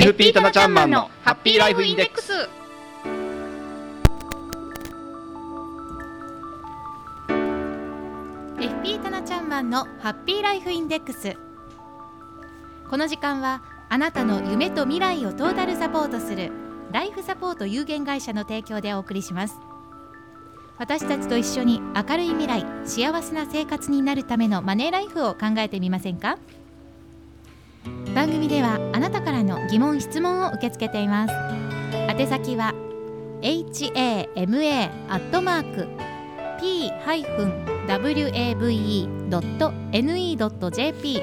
FP タナちゃんマンのハッピーライフインデックス。タナちゃんマンのハッピーライフインデックス。この時間はあなたの夢と未来をトータルサポートするライフサポート有限会社の提供でお送りします。私たちと一緒に明るい未来幸せな生活になるためのマネーライフを考えてみませんか？番組ではあなたからの疑問質問を受け付けています。宛先は hama アットマーク p-wave.ne.jp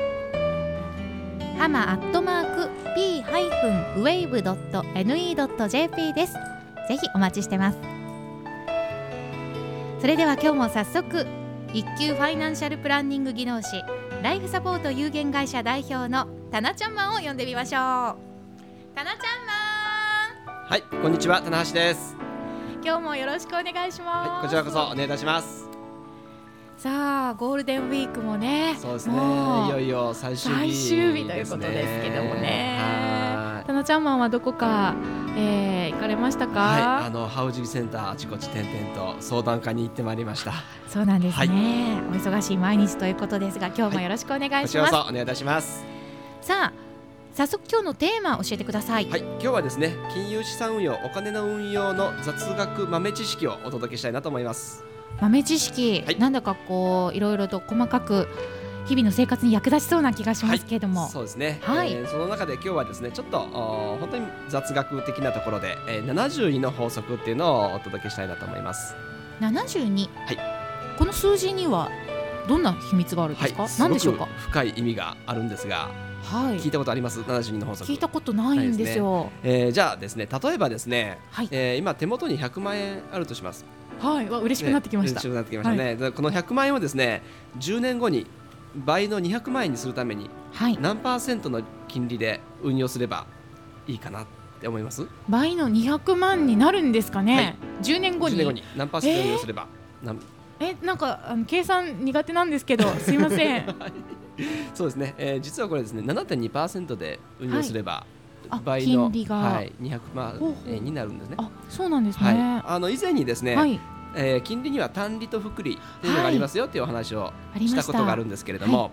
ハマアットマーク p ハイフン wave.ne.jp です。ぜひお待ちしてます。それでは今日も早速一級ファイナンシャルプランニング技能士ライフサポート有限会社代表のタナちゃんマンを呼んでみましょう。タナちゃんマン。はいこんにちは棚橋です。今日もよろしくお願いします、はい、こちらこそお願いいたします。さあゴールデンウィークもね。そうですね。いよいよ最終日、ね、最終日ということですけどもね。タナちゃんマンはどこか、えー、行かれましたか？はいあのハウジングセンターあちこち点々と相談会に行ってまいりました。そうなんですね、はい、お忙しい毎日ということですが今日もよろしくお願いします、はい、お願いいたしますさあ早速今日のテーマ教えてください。はい今日はですね金融資産運用お金の運用の雑学豆知識をお届けしたいなと思います。豆知識、はい、なんだかこういろいろと細かく日々の生活に役立ちそうな気がしますけれども、はい、そうですね、はい。えー、その中で今日はですねちょっと本当に雑学的なところで、えー、72の法則っていうのをお届けしたいなと思います。72はい。この数字にはどんな秘密があるんですか、はい、何でしょうか？深い意味があるんですがはい、聞いたことあります？72の法則聞いたことないんですよ、ね。えー、じゃあですね例えばですね、はい、えー、今手元に100万円あるとします。はい。わ嬉しくなってきました、ね、嬉しくなってきましたね、はい、この100万円をですね10年後に倍の200万円にするために、はい、何パーセントの金利で運用すればいいかなって思います？倍の200万になるんですかね、はい、10年後に ,10 年後に。何パーセント運用すれば、えー、えなんかあの計算苦手なんですけどすいません そうですね、えー、実はこれですね7.2%で運用すれば、はい、倍の金利が、はい、200万円になるんですね。あそうなんですね、はい、あの以前にですね、はい、えー、金利には単利と複利というのがありますよというお話をした。ことがあるんですけれども、はい、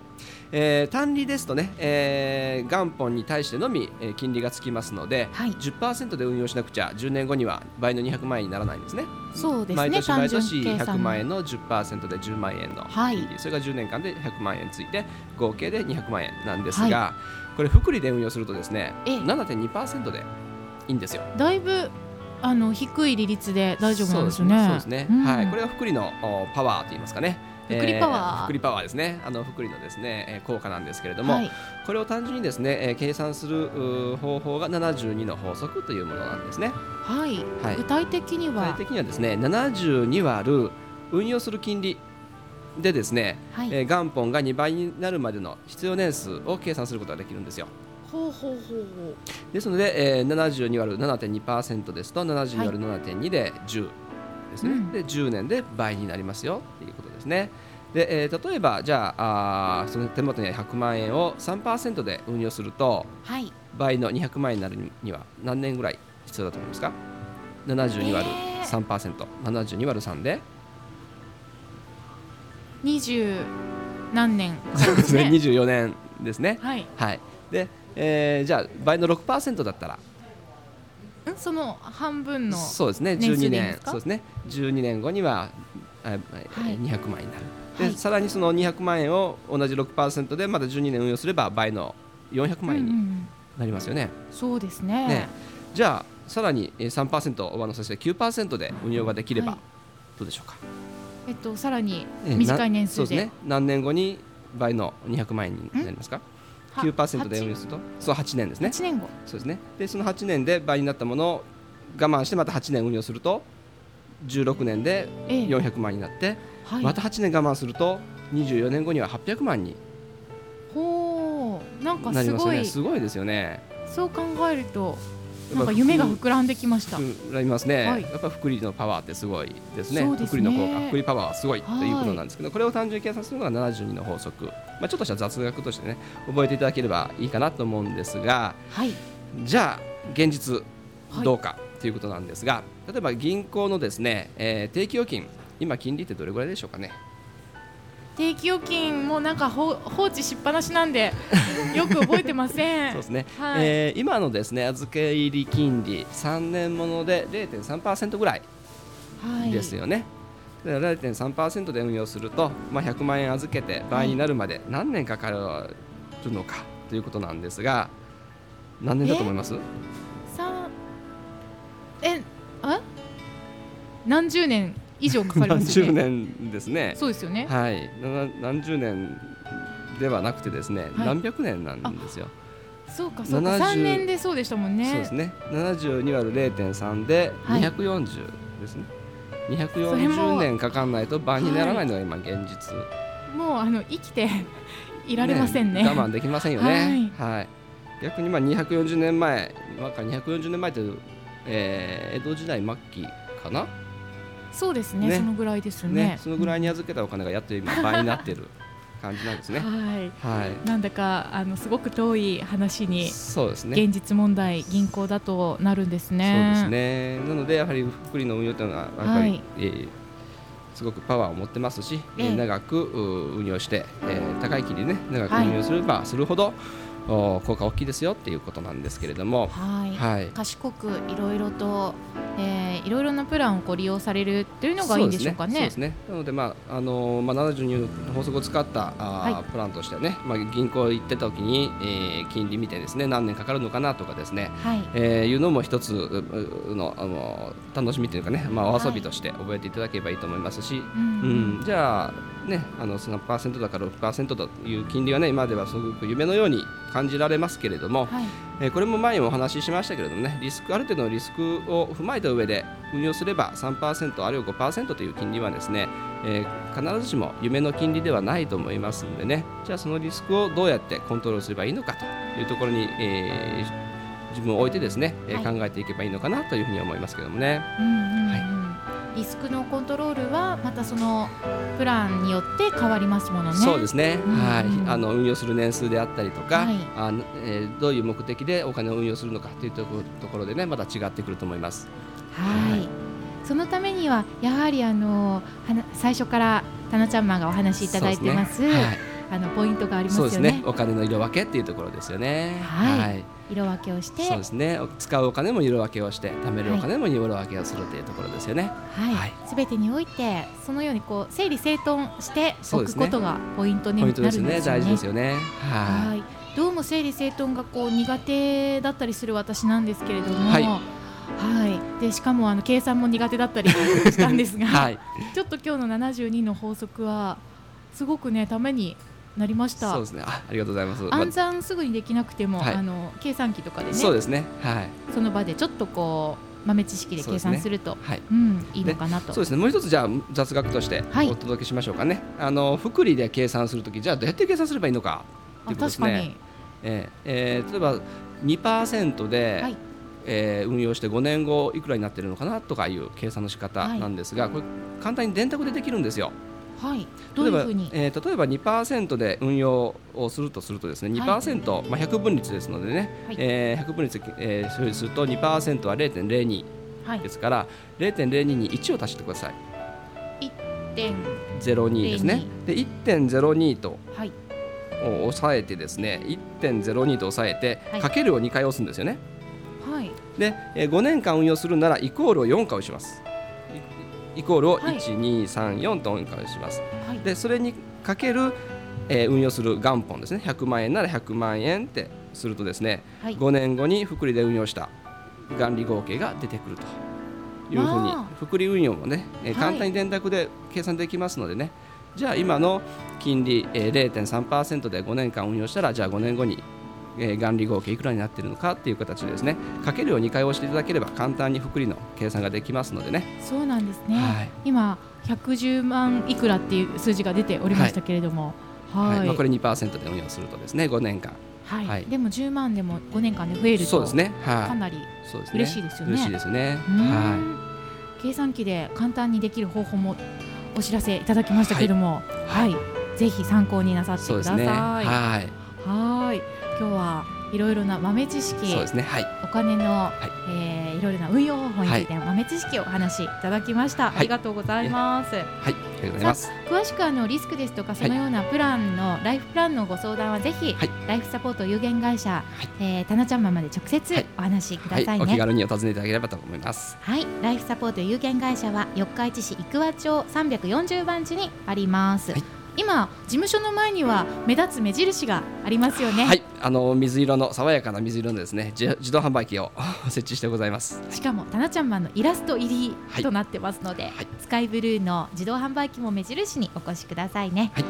えー、単利ですとね、えー、元本に対してのみ、えー、金利がつきますので、はい、10%で運用しなくちゃ10年後には倍の200万円にならないんですね。そうですね毎年毎年100万円の10%で10万円の金利、はい、それが10年間で100万円ついて合計で200万円なんですが、はい、これ複利で運用するとですね7.2%でいいんですよ。だいぶあの低い利率で大丈夫なんですね。そうですね。うん、はい、これが福利のパワーと言いますかね。福利パワー、えー、福利パワーですね。あの福利のですね、えー、効果なんですけれども、はい、これを単純にですね、えー、計算する方法が72の法則というものなんですね。はい。はい、具体的には？具体的にはですね、72割る運用する金利でですね、はい、えー、元本が2倍になるまでの必要年数を計算することができるんですよ。ほうほうほうですので、えー、72割る7.2%ですと72割る7.2で10ですね、うん、で10年で倍になりますよということですね。で、えー、例えばじゃああその手元には100万円を3%で運用すると、はい、倍の200万円になるには何年ぐらい必要だと思いますか？72割る3%、えー、72割る3で？20何年そうですね。24年ですね。はい、はい、でえー、じゃあ倍の6%だったら。その半分のそうですね12年。そうですね。12年後には、はい、200万円になる。で、はい、さらにその200万円を同じ6%でまだ12年運用すれば倍の400万円になりますよね、うんうん、そうですね、ね、じゃあさらに3%上乗せして9%で運用ができれば、どうでしょうか、えっと、さらに短い年数で、そうですね。何年後に倍の200万円になりますか？9%で運用するとそう8年ですね。8年後。そうですね。でその8年で倍になったものを我慢してまた8年運用すると16年で400万になって、はい、また8年我慢すると24年後には800万にほう。なんかすごい、ね、すごいですよね。そう考えるとなんか夢が膨らんできました。膨らみますね、はい、やっぱ福利のパワーってすごいですね。すね福利の効果、福利パワーはすごいということなんですけど、これを単純に計算するのが72の法則。まあちょっとした雑学としてね覚えていただければいいかなと思うんですが、はい、じゃあ現実どうかということなんですが、例えば銀行のですね、えー定期預金今金利ってどれぐらいでしょうかね？定期預金もなんかほ放置しっぱなしなんで よく覚えてません。そうですね、はい。えー今のですね預け入り金利3年もので0.3%ぐらいはい。ですよね。で0.3%で運用すると、まあ、100万円預けて倍になるまで何年かかるのかということなんですが何年だと思います？さえ？あ？何十年以上かかりま何すよね十年ですね。そうですよねはい、な何十年ではなくてですね、はい何百年なんですよ。そうかそうか70 3年でそうでしたもんねそうですね。72割る0.3ではい240ですね。それ240も年かかんないと倍にならないのが今現実。もうあの生きていられませんね我慢できませんよね。はい。逆にまあ240年前、まあ240年前という、えー江戸時代末期かな？そうですねねそのぐらいですよねね、そのぐらいに預けたお金がやっと今倍になってる感じなんですね。はいはい。なんだかあのすごく遠い話にそうですね。現実問題銀行だとなるんですそうねですね。なのでやはり福利の運用というのはやっぱり、はいえーすごくパワーを持ってますし、えええー長くう運用して、えー高い金利ね長くはい運用すればするほど、お効果大きいですよっていうことなんですけれども、はい、はい。賢くいろいろと、えー、いろいろなプランをこう利用されるというのがいいんでしょうかね。そうですね。そうですねなのでまああのーまあ72の法則を使ったあー、はいプランとしてはね、まあ銀行行ってた時に、えー金利見てですね何年かかるのかなとかですね。はい、えーいうのも一つうのあの楽しみというかね、まあ、お遊びとして覚えていただければいいと思いますし、うんうんじゃあ、ね、あの3%だから6%という金利はね今ではすごく夢のように感じられますけれども、はい、えーこれも前にもお話ししましたけれどもねリスクある程度のリスクを踏まえた上で運用すれば3%あるいは5%という金利はですね、えー必ずしも夢の金利ではないと思いますのでね。じゃあそのリスクをどうやってコントロールすればいいのかというところに、えー自分を置いてですね、考えていけばいいのかなというふうに思いますけどもね。うんうんうんリスクのコントロールはまたそのプランによって変わりますものね。そうですね、うん。はい、あの運用する年数であったりとか、はい。あのえーどういう目的でお金を運用するのかというところところでねまた違ってくると思います。はい、はい。そのためにはやはりあのはな最初からタナちゃんマンがお話しいただいてます。そうですね。はいあのポイントがありますよそうですね。ね。お金の色分けっていうところですよね。はい。色分けをして、そうですね。お使うお金も色分けをして貯めるお金も色分けをするというところですよね。はい。はい。すべてにおいてそのようにこう整理整頓しておくことがポイントになるんですよね。ントですよね。大事ですよね。ははい。どうも整理整頓がこう苦手だったりする私なんですけれども、はい。はい。でしかもあの計算も苦手だったりしたんですい。が、はい。ちょっと今日の72の法則はすごくねためになりましたそうですね。あありがとうございます。ま暗算すぐにできなくても、はいあの計算機とかでねそうですね。はい。その場でちょっとこう豆知識で計算するとはい。うんいいのかなと、そうですね。もう一つじゃあ雑学としてはいお届けしましょうかね。あの複利で計算するときじゃあどうやって計算すればいいのかということですね。あ確かにえーえー例えば2%で、はいえー運用して5年後いくらになってるのかなとかいう計算の仕方なんですが、これ簡単に電卓でできるんですよ。はい。どういうふうに？例えば,、えー例えば2%で運用をするとするとですね2%、まあ、100分率ですのでね、はい。えー100分率、えー、処理すると2%は0.02はい。ですから0.02に1を足してください。点02ですね。で1.02とはい。を抑えてですね1.02と抑えて、はい。かけるを2回押すんですよね。はい。で、えー5年間運用するならイコールを4回押しますイイコールをはい。1234と4回押します。はい。でそれにかける、えー運用する元本ですね。100万円なら100万円ってするとですね、はい。5年後に複利で運用した元利合計が出てくるというふうにわあ。複利運用もね、えーはい。簡単に電卓で計算できますのでね、じゃあ今の金利、えー、0.3%で5年間運用したらじゃあ5年後に、えー元利合計いくらになっているのかっていう形でですね。かけるを2回押していただければ簡単に複利の計算ができますのでね。そうなんですね、はい。今110万いくらっていう数字が出ておりましたけれども。はい、はい。まあ、これ2%で運用するとですね5年間。はい。はい。でも10万でも5年間で増えるとそうですね。はい。かなり。嬉しいですよね。嬉しいですね。うん。は計算機で簡単にできる方法もお知らせいただきましたけれども、はい、ぜひ参考になさっい。てくそうですね。ださい。はい。はい今日はいろいろな豆知識そうですね。はい。お金の、はい。えーいろいろな運用方法についての豆知識をお話しいただきました、はい。ありがとうございます、はい。ありがとうございます詳しくあのリスクですとかそのようなプランの、ライフプランのご相談はぜひ、はい。ライフサポート有限会社、い。えー、たなちゃんマンまで直接はい。お話しくだはいさい。ね、お気軽にお尋ねいただければと思います。はい、ライフサポート有限会社は四日市市生桑町340番地にあります、はい今事務所の前には目立つ目印がありますよね、はいあの水色の爽やかな水色のですね自自動販売機を設置してございます。しかもたなちゃんマンのイラスト入りはいとなってますので、はい。スカイブルーの自動販売機も目印にお越しくださいね。はい。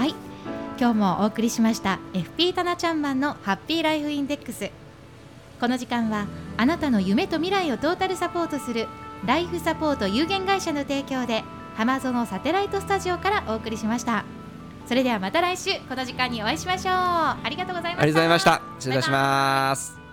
はい。今日もお送りしました FP たなちゃんマンのハッピーライフインデックス。この時間はあなたの夢と未来をトータルサポートするライフサポート有限会社の提供で浜園サテライトスタジオからお送りしました。それではまた来週この時間にお会いしましょう。ありがとうございました。ありがとうございました。失礼いたします。